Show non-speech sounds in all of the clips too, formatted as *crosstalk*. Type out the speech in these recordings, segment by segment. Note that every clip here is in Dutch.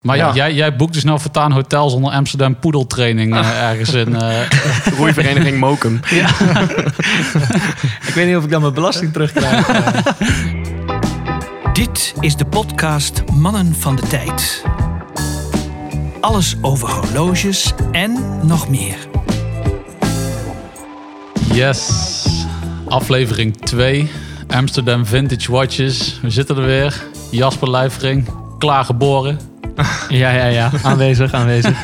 Maar Ja. jij, jij boekt dus nou voortaan hotels onder Amsterdam poedeltraining eh, *laughs* ergens in. eh, Roeivereniging Mokum. *laughs* *laughs* Ik weet niet of ik dan mijn belasting terugkrijg. Dit is de podcast Mannen van de Tijd. Alles over horloges en nog meer. yes, aflevering 2. Amsterdam Vintage Watches. We zitten er weer. Jasper Lijfring, klaargeboren. *laughs* ja, ja, ja. Aanwezig, aanwezig.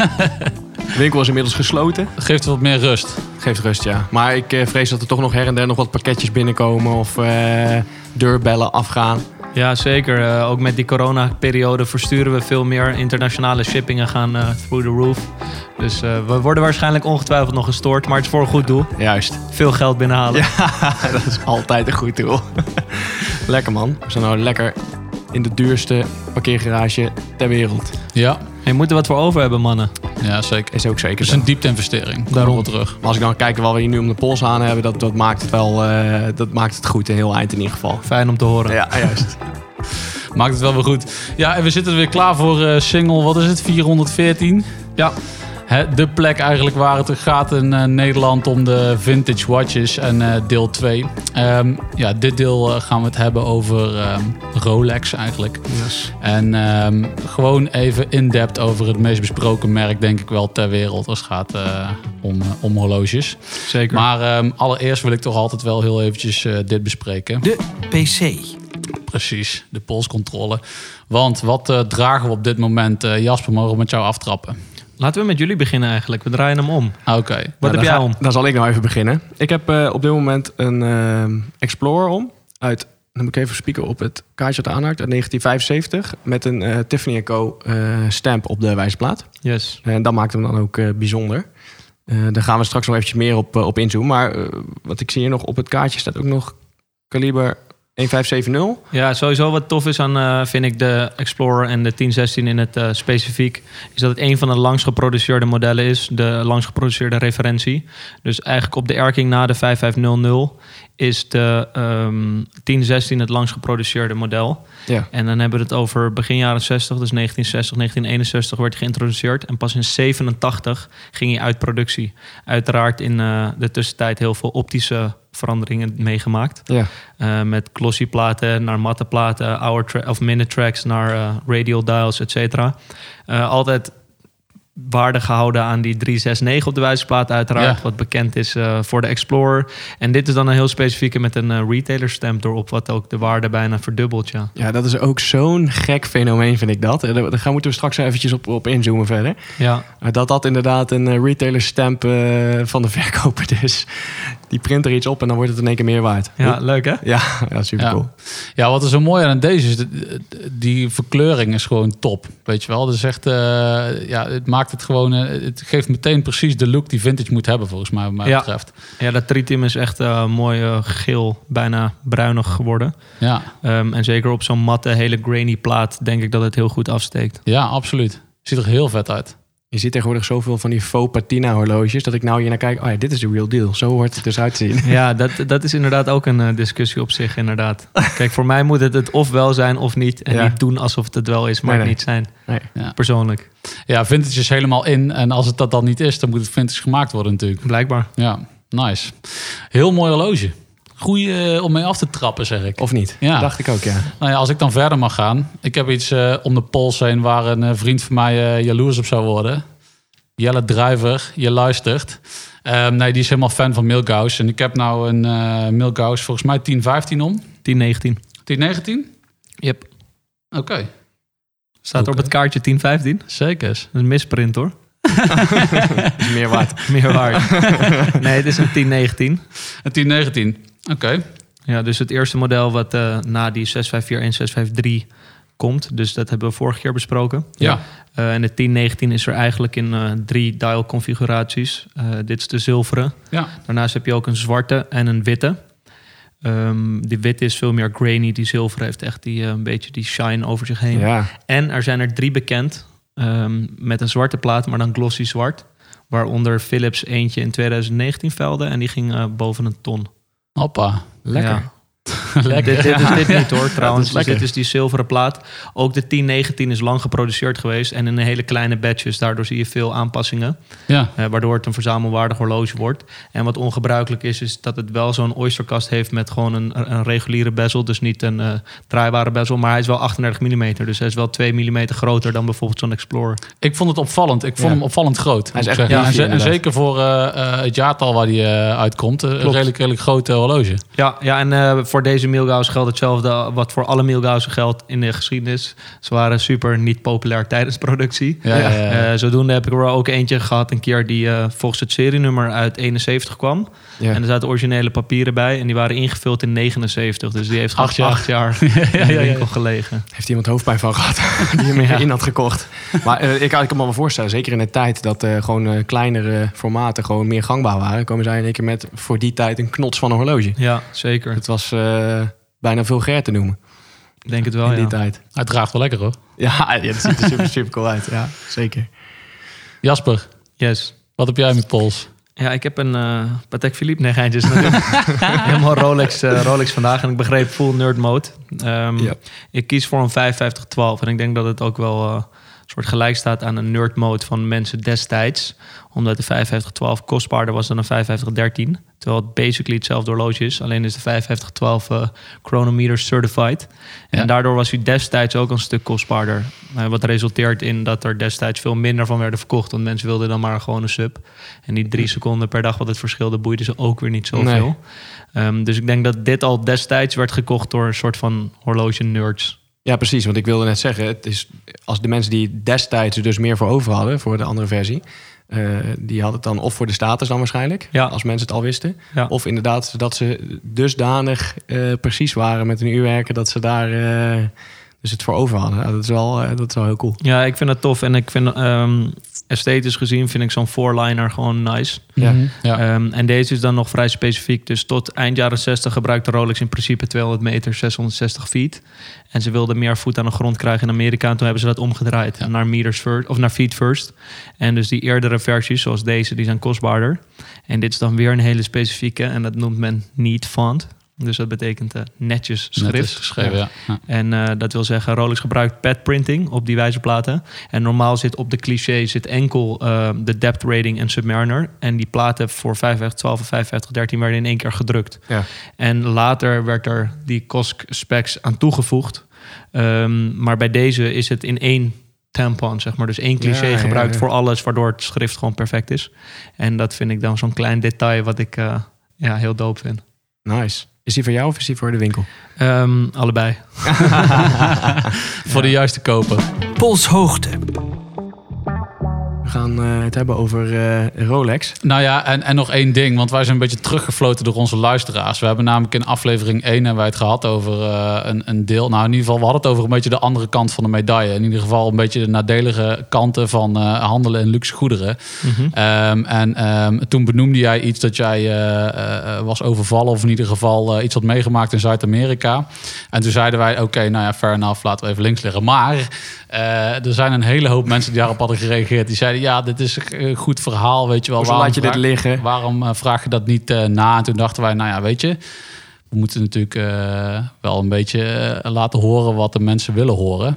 De *laughs* winkel is inmiddels gesloten. Geeft wat meer rust. Geeft rust, ja. Maar ik eh, vrees dat er toch nog her en der nog wat pakketjes binnenkomen of eh, deurbellen afgaan. Ja, zeker. Eh, ook met die coronaperiode versturen we veel meer. Internationale shippingen gaan eh, through the roof. Dus eh, we worden waarschijnlijk ongetwijfeld nog gestoord. Maar het is voor een goed doel. Juist. Veel geld binnenhalen. *laughs* dat is altijd een goed doel. lekker man. We zijn nou lekker in de duurste parkeergarage ter wereld. Ja, Je moet er wat voor over hebben, mannen. ja zeker. Is ook zeker Het is zo. een diepte-investering. Kom Daarom. wel terug. Maar als ik dan kijk wat we hier nu om de pols aan hebben, dat, dat maakt het wel eh, dat maakt het goed. Een heel eind in ieder geval. Fijn om te horen. Ja, juist. *laughs* Maakt het wel weer goed. Ja, en we zitten er weer klaar voor eh, single, wat is het, 414? Ja. De plek eigenlijk waar het gaat in eh, Nederland om de vintage watches en eh, deel 2. Ehm, ja, dit deel eh, gaan we het hebben over ehm, Rolex eigenlijk. Yes. En ehm, gewoon even in-depth over het meest besproken merk, denk ik wel, ter wereld als het gaat om, om horloges. Zeker. Maar allereerst wil ik toch altijd wel heel eventjes dit bespreken. De PC. Precies, de polscontrole. Want wat dragen we op dit moment? Jasper, mogen we met jou aftrappen? Laten we met jullie beginnen eigenlijk. We draaien hem om. Ah, Oké. Wat Nou, heb dan jij om? Dan zal ik nou even beginnen. Ik heb eh, op dit moment een ehm, Explorer om. Uit, dan moet ik even spieken op het kaartje dat aanhangt. Uit 1975. Met een eh, Tiffany Co. eh, stamp op de wijzerplaat. Yes. En dat maakt hem dan ook eh, bijzonder. Eh, daar gaan we straks nog eventjes meer op, op inzoomen. Maar eh, wat ik zie hier nog op het kaartje staat ook nog kaliber 1570. Ja, sowieso wat tof is aan, eh, vind ik, de Explorer en de 1016 in het eh, specifiek, is dat het een van de langst geproduceerde modellen is, de langst geproduceerde referentie. Dus eigenlijk op de erking na de 5500 is de ehm 1016 het langst geproduceerde model. Ja. En dan hebben we het over begin jaren 60, dus 1960, 1961 werd hij geïntroduceerd. En pas in 87 ging hij uit productie. Uiteraard in eh, de tussentijd heel veel optische veranderingen meegemaakt. Ja. Eh, met glossy platen naar matte platen, hour tra- of minute tracks naar eh, radial dials, et cetera. Eh, altijd waarde gehouden aan die 369 op de wijzerplaat uiteraard, Ja. wat bekend is voor de Explorer. En dit is dan een heel specifieke met een retailer stamp erop, wat ook de waarde bijna verdubbelt, ja. ja, dat is ook zo'n gek fenomeen, vind ik dat. Daar daar moeten we straks eventjes op, op inzoomen verder. Ja, dat dat inderdaad een retailer stamp van de verkoper is. *laughs* Die print er iets op en dan wordt het in één keer meer waard. ja leuk hè? Ja, *laughs* ja super Ja. cool. Ja, wat er zo mooi aan deze is, die verkleuring is gewoon top. Weet je wel, dus echt, eh, ja, het maakt het gewoon, eh, het geeft meteen precies de look die vintage moet hebben, volgens mij, wat mij Ja. betreft. Ja, dat tritium is echt eh, mooi geel, bijna bruinig geworden. Ja, Ehm, en zeker op zo'n matte, hele grainy plaat denk ik dat het heel goed afsteekt. ja, absoluut. Ziet er heel vet uit. Je ziet tegenwoordig zoveel van die faux patina horloges... dat ik nou hier naar kijk, oh ja, dit is de real deal. Zo hoort het dus uit te zien. Ja, dat, dat is inderdaad ook een eh, discussie op zich, inderdaad. Kijk, voor mij moet het het of wel zijn of niet. En Ja. niet doen alsof het het wel is, maar Nee, het nee. niet zijn. Nee. Ja. Persoonlijk, ja, vintage is helemaal in. En als het dat dan niet is, dan moet het vintage gemaakt worden natuurlijk. blijkbaar. Ja, nice. Heel mooi horloge. Goeie eh, om mee af te trappen, zeg ik. Of niet? Ja. Dat dacht ik ook, ja. Nou ja, als ik dan verder mag gaan. Ik heb iets eh, om de pols heen waar een eh, vriend van mij eh, jaloers op zou worden. Jelle Druiver, je luistert. Ehm, nee, die is helemaal fan van Milkhouse. En ik heb nou een Milkhouse volgens mij 1015 om. 1019. 1019? Yep. Oké, Staat er op het kaartje 1015. Dat zeker. is een misprint hoor. *laughs* Meer waard. Meer waard. *laughs* nee, het is een 1019. Een 1019. Oké. Ja, dus het eerste model wat eh, na die 654 en 653 komt. Dus dat hebben we vorige keer besproken. Ja. Eh, en de 1019 is er eigenlijk in eh, drie dial configuraties. Eh, dit is de zilveren. Ja. Daarnaast heb je ook een zwarte en een witte. Ehm, die witte is veel meer grainy. Die zilveren heeft echt die, eh, een beetje die shine over zich heen. Ja. En er zijn er drie bekend ehm, met een zwarte plaat, maar dan glossy zwart. Waaronder Philips eentje in 2019 velde en die ging eh, boven een ton. Hoppa. Lekker. *laughs* Lekker. Dit, dit is dit niet hoor, trouwens. Dus dit is die zilveren plaat. Ook de 1019 is lang geproduceerd geweest en in een hele kleine batches. Daardoor zie je veel aanpassingen, Ja, eh, waardoor het een verzamelwaardig horloge wordt. En wat ongebruikelijk is, is dat het wel zo'n oysterkast heeft met gewoon een, een reguliere bezel. Dus niet een eh, draaibare bezel, maar hij is wel 38 mm. Dus hij is wel 2 mm groter dan bijvoorbeeld zo'n Explorer. ik vond het opvallend. Ik vond Ja. hem opvallend groot. Hij is echt beefy, en, zeker voor eh, eh, het jaartal waar die eh, uitkomt. Een redelijk, redelijk groot horloge. Ja, ja en eh, voor deze Milgauss geldt hetzelfde wat voor alle Milgaussen geldt in de geschiedenis. Ze waren super niet populair tijdens productie. Ja, ja, ja. Eh, zodoende heb ik er ook eentje gehad een keer die eh, volgens het serienummer uit 71 kwam. En er zaten originele papieren bij en die waren ingevuld in 79. Dus die heeft Acht jaar. acht jaar *laughs* in de winkel gelegen. Heeft iemand hoofdpijn van gehad *laughs* die hem in had gekocht. Maar eh, ik, kan- me wel voorstellen, zeker in de tijd dat gewoon kleinere formaten gewoon meer gangbaar waren, komen zij in één keer met voor die tijd een knots van een horloge. Ja, zeker. Het was bijna vulgair te noemen Ik denk het wel, in die ja. tijd. Hij draagt wel lekker hoor. Ja, ja, dat ziet er super, super cool uit. Ja, zeker. Jasper, Yes. wat heb jij met Pols? Ja, ik heb een eh Patek Philippe. Nee, geintjes. *laughs* Helemaal Rolex, eh, Rolex vandaag. En ik begreep full nerd mode. Ehm, Ja. Ik kies voor een 5512. En ik denk dat het ook wel eh, soort gelijk staat aan een nerd mode van mensen destijds. Omdat de 5512 kostbaarder was dan een 5513. Terwijl het basically hetzelfde horloge is. Alleen is de 5512 eh chronometer certified. En Ja. daardoor was hij destijds ook een stuk kostbaarder. Eh, wat resulteert in dat er destijds veel minder van werden verkocht. Want mensen wilden dan maar gewoon een sub. En die drie seconden per dag wat het verschilde, boeide ze ook weer niet zoveel. Nee. Ehm, dus ik denk dat dit al destijds werd gekocht door een soort van horloge nerds. Ja, precies. Want ik wilde net zeggen, het is, als de mensen die destijds er dus meer voor over hadden, voor de andere versie, eh, die hadden het dan of voor de status dan waarschijnlijk, Ja. als mensen het al wisten. Ja. Of inderdaad dat ze dusdanig eh, precies waren met hun uurwerken dat ze daar eh, dus het voor over hadden. Dat, is wel, dat is wel heel cool. Ja, ik vind dat tof. En ik vind ehm, esthetisch gezien vind ik zo'n four-liner gewoon nice. Ja. Mhm. ja. Ehm, en deze is dan nog vrij specifiek. Dus tot eind jaren 60 gebruikte Rolex in principe 200 meter, 660 feet. En ze wilden meer voet aan de grond krijgen in Amerika. En toen hebben ze dat omgedraaid Ja. naar meters first of naar feet first. En dus die eerdere versies, zoals deze, die zijn kostbaarder. En dit is dan weer een hele specifieke. En dat noemt men neat font. Dus dat betekent eh, netjes Net schrift. geschreven, ja. ja. En eh, dat wil zeggen, Rolex gebruikt pad printing op die wijzerplaten. En normaal zit op de cliché zit enkel eh, de depth rating en Submariner. En die platen voor 5512 en 5513 werden in één keer gedrukt. Ja. En later werd er die COSC specs aan toegevoegd. Ehm, maar bij deze is het in één tampon, zeg maar. Dus één cliché Ja, ja, gebruikt ja. voor alles, waardoor het schrift gewoon perfect is. En dat vind ik dan zo'n klein detail wat ik eh, ja, heel dope vind. Nice. Is die voor jou of is die voor de winkel? Ehm, allebei. *laughs* *laughs* Voor de juiste koper. Polshoogte. We gaan eh, het hebben over eh, Rolex. Nou ja, en, en nog één ding, want wij zijn een beetje teruggefloten door onze luisteraars. We hebben namelijk in aflevering 1 hebben wij het gehad over eh, een, een deel. Nou, in ieder geval, we hadden het over een beetje de andere kant van de medaille. In ieder geval een beetje de nadelige kanten van handelen in luxe goederen. Mhm. Ehm, en ehm, toen benoemde jij iets dat jij was overvallen, of in ieder geval iets had meegemaakt in Zuid-Amerika. En toen zeiden wij: Oké, nou ja, fair enough, laten we even links liggen. Maar er zijn een hele hoop mensen die daarop hadden gereageerd. Die zeiden: Ja, dit is een goed verhaal, weet je wel. Waarom laat je dit liggen? Waarom eh, vraag je dat niet eh, na? En toen dachten wij: Nou ja, weet je. We moeten natuurlijk eh, wel een beetje eh, laten horen wat de mensen willen horen.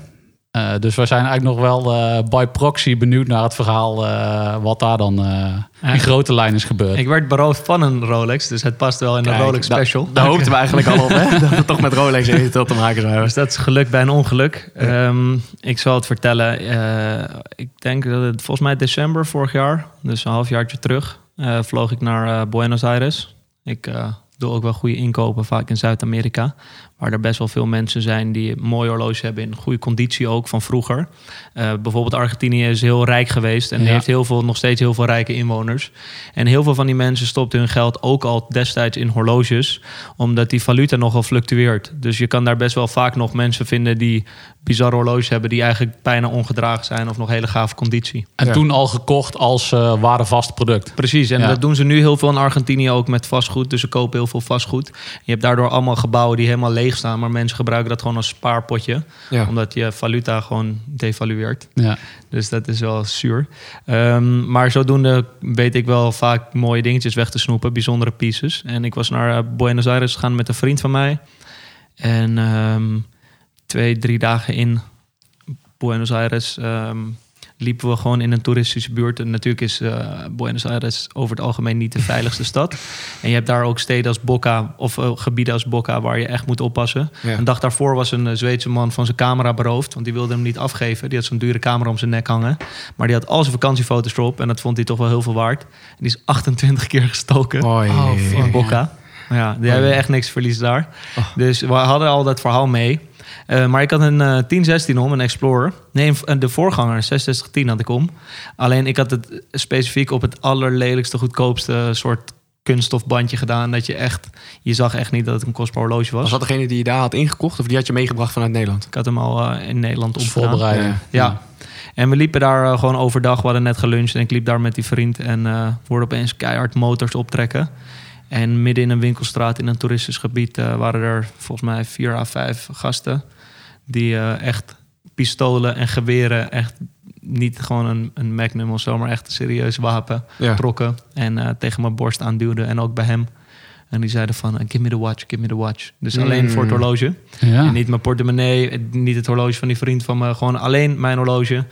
Eh, dus wij zijn eigenlijk nog wel eh, by proxy benieuwd naar het verhaal eh, wat daar dan eh in grote lijn is gebeurd. Ik werd beroofd van een Rolex, dus het past wel in de Kijk, Rolex da- Special. Daar hoopten we eigenlijk al op, hè? *laughs* Dat we toch met Rolex eventueel te maken zouden Dus dat is geluk bij een ongeluk. Ehm, ik zal het vertellen. Eh, ik denk dat het volgens mij december vorig jaar, dus een halfjaartje terug, eh, vloog ik naar Buenos Aires. Ik eh, doe ook wel goede inkopen, vaak in Zuid-Amerika. Waar er best wel veel mensen zijn die een mooi horloge hebben in goede conditie ook van vroeger. Eh, bijvoorbeeld Argentinië is heel rijk geweest en Ja. heeft heel veel, nog steeds heel veel rijke inwoners. En heel veel van die mensen stopten hun geld ook al destijds in horloges, omdat die valuta nogal fluctueert. Dus je kan daar best wel vaak nog mensen vinden die bizarre horloges hebben die eigenlijk bijna ongedragen zijn of nog hele gave conditie. En Ja. toen al gekocht als eh waardevast product. Precies, en Ja. dat doen ze nu heel veel in Argentinië ook met vastgoed. Dus ze kopen heel veel vastgoed. Je hebt daardoor allemaal gebouwen die helemaal leeg staan, maar mensen gebruiken dat gewoon als spaarpotje, Ja. omdat je valuta gewoon devalueert. Ja. Dus dat is wel zuur. Ehm, maar zodoende weet ik wel vaak mooie dingetjes weg te snoepen, bijzondere pieces. En ik was naar eh, Buenos Aires gegaan met een vriend van mij. En ehm, twee, drie dagen in Buenos Aires ehm, liepen we gewoon in een toeristische buurt. En natuurlijk is eh, Buenos Aires over het algemeen niet de veiligste *laughs* stad. En je hebt daar ook steden als Boca of eh, gebieden als Boca waar je echt moet oppassen. Ja. Een dag daarvoor was een eh, Zweedse man van zijn camera beroofd, want die wilde hem niet afgeven. Die had zo'n dure camera om zijn nek hangen. Maar die had al zijn vakantiefoto's erop en dat vond hij toch wel heel veel waard. En die is 28 keer gestoken. Oh, in Boca. Ja, die hebben echt niks te verliezen daar. Oh. Dus we hadden al dat verhaal mee. Eh, maar ik had een eh 1016 om, een Explorer. Nee, een- de voorganger, 6610 had ik om. Alleen ik had het specifiek op het allerlelijkste, goedkoopste soort kunststofbandje gedaan. Dat je echt, je zag echt niet dat het een kostbaar horloge was. Was dat degene die je daar had ingekocht of die had je meegebracht vanuit Nederland? Ik had hem al eh, in Nederland Als opgedaan. voorbereiding. Ja. En we liepen daar eh, gewoon overdag. We hadden net geluncht en ik liep daar met die vriend. En eh we hoorden opeens keihard motors optrekken. En midden in een winkelstraat in een toeristisch gebied eh, waren er volgens mij vier à vijf gasten. Die eh, echt pistolen en geweren, echt niet gewoon een, een magnum of zo, maar echt een serieus wapen Ja. trokken. En eh, tegen mijn borst aanduwden en ook bij hem. En die zeiden van, eh, give me the watch, give me the watch. Dus alleen Mm. voor het horloge. Ja. En niet mijn portemonnee, niet het horloge van die vriend van me, gewoon alleen mijn horloge.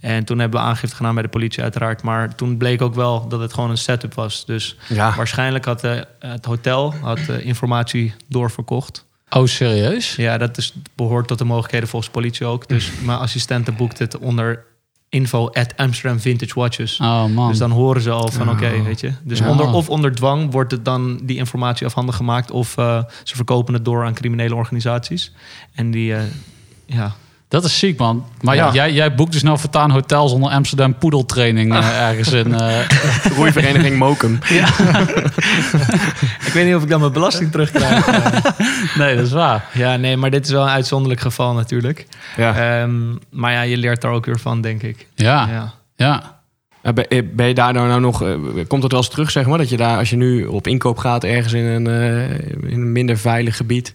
En toen hebben we aangifte gedaan bij de politie uiteraard. Maar toen bleek ook wel dat het gewoon een setup was. Dus Ja. waarschijnlijk had het hotel had, informatie doorverkocht. Oh, serieus? Ja, dat is, behoort tot de mogelijkheden volgens politie ook. Dus mijn assistente boekt het onder info at Amsterdam Vintage Watches. Oh man. Dus dan horen ze al van Oh. oké, weet je. Dus Ja. onder, of onder dwang wordt het dan die informatie afhandig gemaakt... of eh, ze verkopen het door aan criminele organisaties. En die, eh, ja, Dat is ziek, man. Maar Ja. jij, jij boekt dus nou voortaan hotels onder Amsterdam poedeltraining eh, *laughs* ergens in. eh. Roeivereniging Mokum. *laughs* *laughs* Ik weet niet of ik dan mijn belasting terugkrijg. nee, dat is waar. ja, nee, maar dit is wel een uitzonderlijk geval natuurlijk. Ja. Ehm, maar ja, je leert daar ook weer van, denk ik. Ja, ja. Ja. Eh, Ben eh, je daar nou, nou nog... eh, Komt het wel eens terug, zeg maar? Dat je daar, als je nu op inkoop gaat ergens in een, eh, in een minder veilig gebied...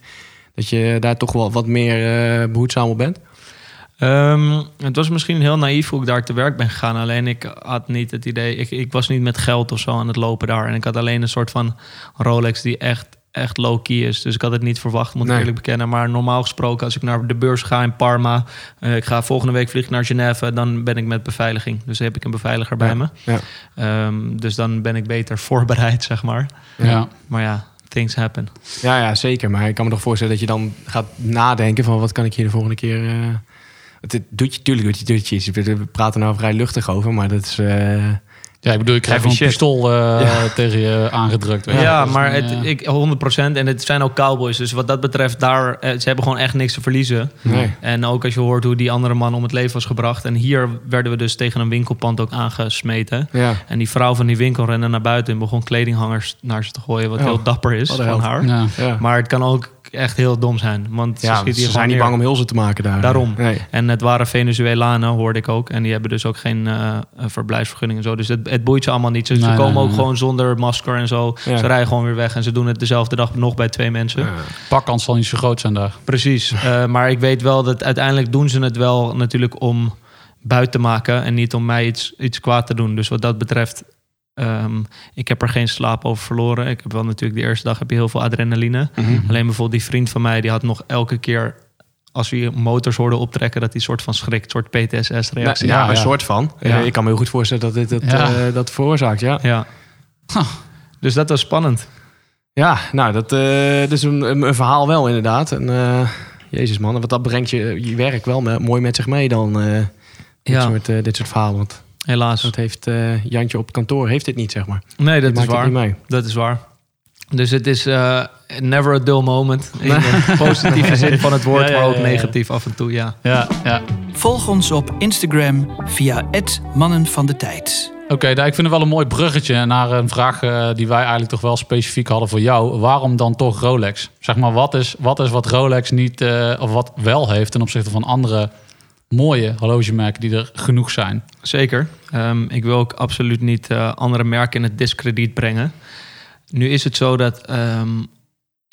dat je daar toch wel wat meer eh behoedzaam op bent? Ehm, het was misschien heel naïef hoe ik daar te werk ben gegaan. Alleen ik had niet het idee... Ik, ik was niet met geld of zo aan het lopen daar. En ik had alleen een soort van Rolex die echt, echt low-key is. Dus ik had het niet verwacht, moet ik Nee. eerlijk bekennen. Maar normaal gesproken, als ik naar de beurs ga in Parma... eh, ik ga volgende week vliegen naar Genève... dan ben ik met beveiliging. Dus dan heb ik een beveiliger bij me. ja. Ehm, dus dan ben ik beter *laughs* voorbereid, zeg maar. Ja. Maar ja, things happen. Ja, ja, zeker. Maar ik kan me toch voorstellen dat je dan gaat nadenken van wat kan ik hier de volgende keer. eh het doet je, tuurlijk doet je, doet je iets. We praten nou vrij luchtig over, maar dat is. eh, Ja, ik bedoel, Heavy gewoon een pistool eh, Ja. tegen je aangedrukt. Ja, maar een, het, eh, ik 100% en het zijn ook cowboys. Dus wat dat betreft, daar, ze hebben gewoon echt niks te verliezen. nee. En ook als je hoort hoe die andere man om het leven was gebracht. En hier werden we dus tegen een winkelpand ook aangesmeten. Ja. En die vrouw van die winkel rende naar buiten en begon kledinghangers naar ze te gooien. Wat Oh, heel dapper is van haar. ja. ja. Maar het kan ook echt heel dom zijn. Want ze, ja, ze hier zijn niet bang om hulzen te maken daar. Daarom. Nee. En het waren Venezolanen, hoorde ik ook. En die hebben dus ook geen eh, verblijfsvergunning en zo. Dus het, het boeit ze allemaal niet. Ze, Nee, komen nee, ook nee. gewoon zonder masker en zo. Ja. Ze rijden gewoon weer weg. En ze doen het dezelfde dag nog bij twee mensen. Ja. Pakkans zal niet zo groot zijn daar. Precies. Eh, maar ik weet wel dat uiteindelijk doen ze het wel natuurlijk om buiten te maken. En niet om mij iets, iets kwaad te doen. Dus wat dat betreft... ehm, ik heb er geen slaap over verloren. Ik heb wel natuurlijk de eerste dag heb je heel veel adrenaline. Mhm. Alleen bijvoorbeeld die vriend van mij, die had nog elke keer als we motors hoorden optrekken, dat hij soort van schrikt, soort PTSS-reactie. ja, Ja, een ja. soort van. Ja. Eh, ik kan me heel goed voorstellen dat dit Ja. eh, dat veroorzaakt. Ja. Ja. Dus dat was spannend. Ja, nou, dat, eh, dat is een, een, verhaal wel inderdaad. En, eh, Jezus man, want dat brengt je, je werk wel me- mooi met zich mee dan. eh, dit, Ja, soort, eh, dit soort verhalen. Want helaas. dat heeft eh, Jantje op kantoor heeft dit niet, zeg maar. Nee, dat Die is waar. niet mee. Dat is waar. Dus het is eh, never a dull moment. In de *laughs* positieve zin van het woord, Ja, ja, maar ook negatief af en toe, ja. Ja, ja. Volg ons op Instagram via het Mannen van de Tijd. Oké, nou, ik vind het wel een mooi bruggetje naar een vraag eh, die wij eigenlijk toch wel specifiek hadden voor jou. Waarom dan toch Rolex? Zeg maar, wat is wat, is wat Rolex niet, eh, of wat wel heeft ten opzichte van andere mooie horlogemerken die er genoeg zijn? Zeker. Ehm, ik wil ook absoluut niet eh, andere merken in het discrediet brengen. Nu is het zo dat ehm,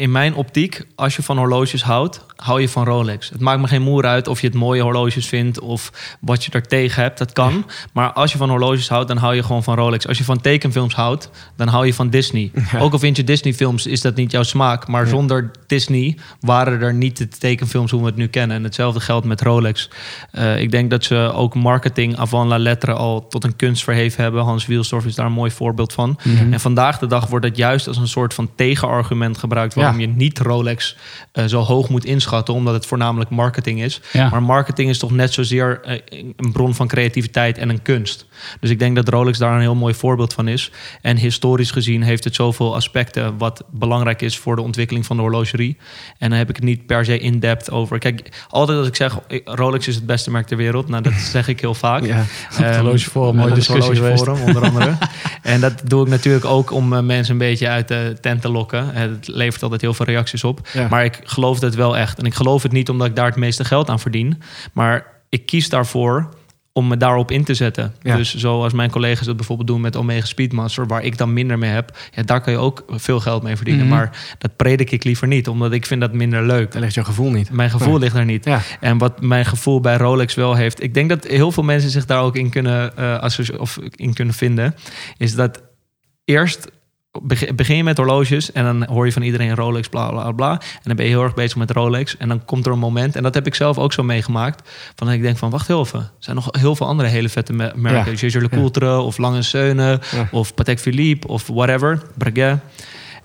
in mijn optiek, als je van horloges houdt, hou je van Rolex. Het maakt me geen moer uit of je het mooie horloges vindt of wat je er tegen hebt. Dat kan. Maar als je van horloges houdt, dan hou je gewoon van Rolex. Als je van tekenfilms houdt, dan hou je van Disney. *laughs* Ook al vind je Disney-films, is dat niet jouw smaak. Maar zonder Disney waren er niet de tekenfilms hoe we het nu kennen. En hetzelfde geldt met Rolex. Uh, ik denk dat ze ook marketing avant la lettre al tot een kunst verheven hebben. Hans Wielsdorf is daar een mooi voorbeeld van. -hmm. En vandaag de dag wordt het juist als een soort van tegenargument gebruikt waarom je niet Rolex uh, zo hoog moet inschatten, omdat het voornamelijk marketing is. Ja. Maar marketing is toch net zozeer uh, een bron van creativiteit en een kunst. Dus ik denk dat Rolex daar een heel mooi voorbeeld van is. En historisch gezien heeft het zoveel aspecten wat belangrijk is voor de ontwikkeling van de horlogerie. En dan heb ik het niet per se in-depth over. Kijk, altijd als ik zeg Rolex is het beste merk ter wereld, nou dat zeg ik heel vaak. *laughs* Ja. Um, horlogeforum, mooie discussie geweest. onder *laughs* andere. en dat doe ik natuurlijk ook om uh, mensen een beetje uit de tent te lokken. Het levert altijd heel veel reacties op. Ja. Maar ik geloof dat wel echt. En ik geloof het niet omdat ik daar het meeste geld aan verdien. Maar ik kies daarvoor om me daarop in te zetten. Ja. Dus zoals mijn collega's dat bijvoorbeeld doen met Omega Speedmaster, waar ik dan minder mee heb, ja, daar kan je ook veel geld mee verdienen. Mhm. Maar dat predik ik liever niet, omdat ik vind dat minder leuk. Daar ligt jouw gevoel niet. Mijn gevoel Nee. ligt daar niet. Ja. En wat mijn gevoel bij Rolex wel heeft, ik denk dat heel veel mensen zich daar ook in kunnen, associ- of in kunnen vinden, is dat eerst begin je met horloges en dan hoor je van iedereen Rolex, bla bla bla. En dan ben je heel erg bezig met Rolex. En dan komt er een moment, en dat heb ik zelf ook zo meegemaakt, van dat ik denk van wacht heel even. Er zijn nog heel veel andere hele vette me- merken. Ja. Jaeger-LeCoultre of Lange Seune Ja. of Patek Philippe of whatever, Breguet.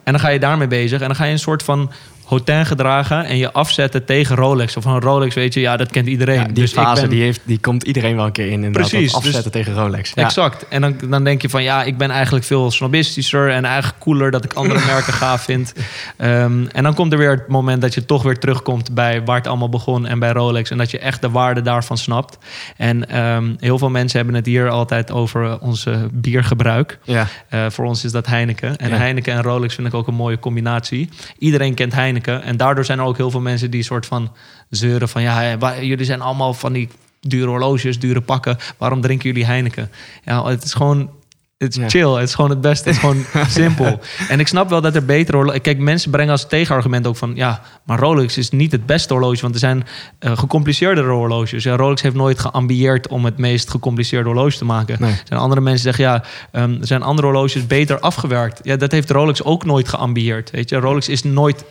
En dan ga je daarmee bezig en dan ga je een soort van hotel gedragen en je afzetten tegen Rolex. Of van Rolex, weet je, ja, dat kent iedereen. Ja, die Dus fase ben- die, heeft, die komt iedereen wel een keer in. Precies, dat afzetten tegen Rolex. Ja. Exact. En dan, dan denk je van ja, ik ben eigenlijk veel snobistischer en eigenlijk cooler dat ik andere *laughs* merken gaaf vind. Ehm, en dan komt er weer het moment dat je toch weer terugkomt bij waar het allemaal begon en bij Rolex. En dat je echt de waarde daarvan snapt. En ehm, heel veel mensen hebben het hier altijd over eh, biergebruik. Ja. Eh, voor ons is dat Heineken. En Ja. Heineken en Rolex vind ik ook een mooie combinatie. Iedereen kent Heineken. En daardoor zijn er ook heel veel mensen die soort van zeuren van... ja, jullie zijn allemaal van die dure horloges, dure pakken. Waarom drinken jullie Heineken? Ja, het is gewoon... Het is Ja. chill, het is gewoon het beste, het is gewoon *laughs* simpel. En ik snap wel dat er betere horloges... Kijk, mensen brengen als tegenargument ook van... ja, maar Rolex is niet het beste horloge... want er zijn uh, gecompliceerdere horloges. Ja, Rolex heeft nooit geambieerd om het meest gecompliceerde horloge te maken. Nee. Er zijn andere mensen die zeggen, ja, um, er zijn andere horloges beter afgewerkt. Ja, dat heeft Rolex ook nooit geambieerd. Weet je, Rolex is nooit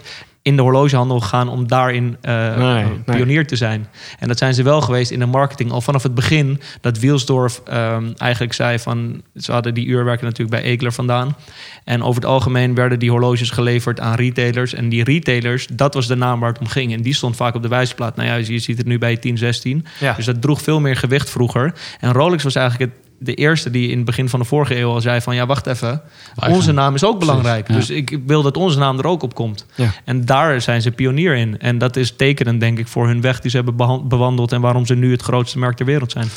in de horlogehandel gegaan om daarin uh, Nee, pionier nee. te zijn. En dat zijn ze wel geweest in de marketing. Al vanaf het begin dat Wielsdorf um, eigenlijk zei van... ze hadden die uurwerken natuurlijk bij Egler vandaan. En over het algemeen werden die horloges geleverd aan retailers. En die retailers, dat was de naam waar het om ging. En die stond vaak op de wijsplaat. Nou ja, je ziet het nu bij 1016. Ja. Dus dat droeg veel meer gewicht vroeger. En Rolex was eigenlijk het de eerste die in het begin van de vorige eeuw al zei van ja, wacht even, onze naam is ook belangrijk. Dus ik wil dat onze naam er ook op komt. Ja. En daar zijn ze pionier in. En dat is tekenend, denk ik, voor hun weg die ze hebben bewandeld en waarom ze nu het grootste merk ter wereld zijn.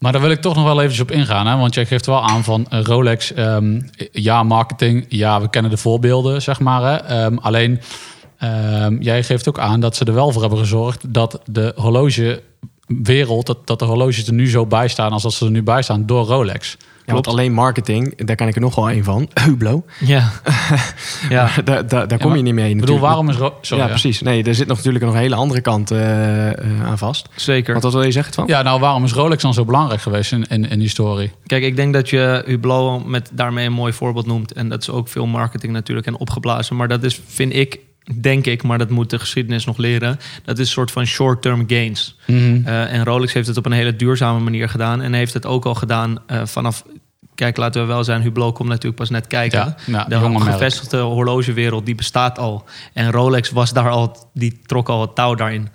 Maar daar wil ik toch nog wel eventjes op ingaan. Hè? Want jij geeft wel aan van eh, Rolex, ehm, ja, marketing. Ja, we kennen de voorbeelden, zeg maar. Hè? Ehm, alleen, ehm, jij geeft ook aan dat ze er wel voor hebben gezorgd... dat de horlogewereld, dat, dat de horloges er nu zo bij staan... als dat ze er nu bij staan, door Rolex. Ja, want alleen marketing, daar ken ik er nog wel een van. *laughs* Hublot. Ja, *laughs* ja. daar daar, daar kom maar je niet mee. Ik bedoel, waarom is... Ro- Sorry, ja, ja. precies. Nee, er zit nog natuurlijk nog een hele andere kant eh, eh, aan vast. zeker. Want wat wil je zeggen, van? Ja, nou, waarom is Rolex dan zo belangrijk geweest in, in, in die story? Kijk, ik denk dat je Hublot met daarmee een mooi voorbeeld noemt. En dat is ook veel marketing natuurlijk en opgeblazen. Maar dat is, vind ik, denk ik, maar dat moet de geschiedenis nog leren. Dat is een soort van short-term gains. Uh, en Rolex heeft het op een hele duurzame manier gedaan. En heeft het ook al gedaan uh, vanaf... Kijk, laten we wel zijn, Hublot komt natuurlijk pas net kijken. Ja, ja, de jonge gevestigde horlogewereld, die bestaat al. En Rolex was daar al, die trok al het touw daarin.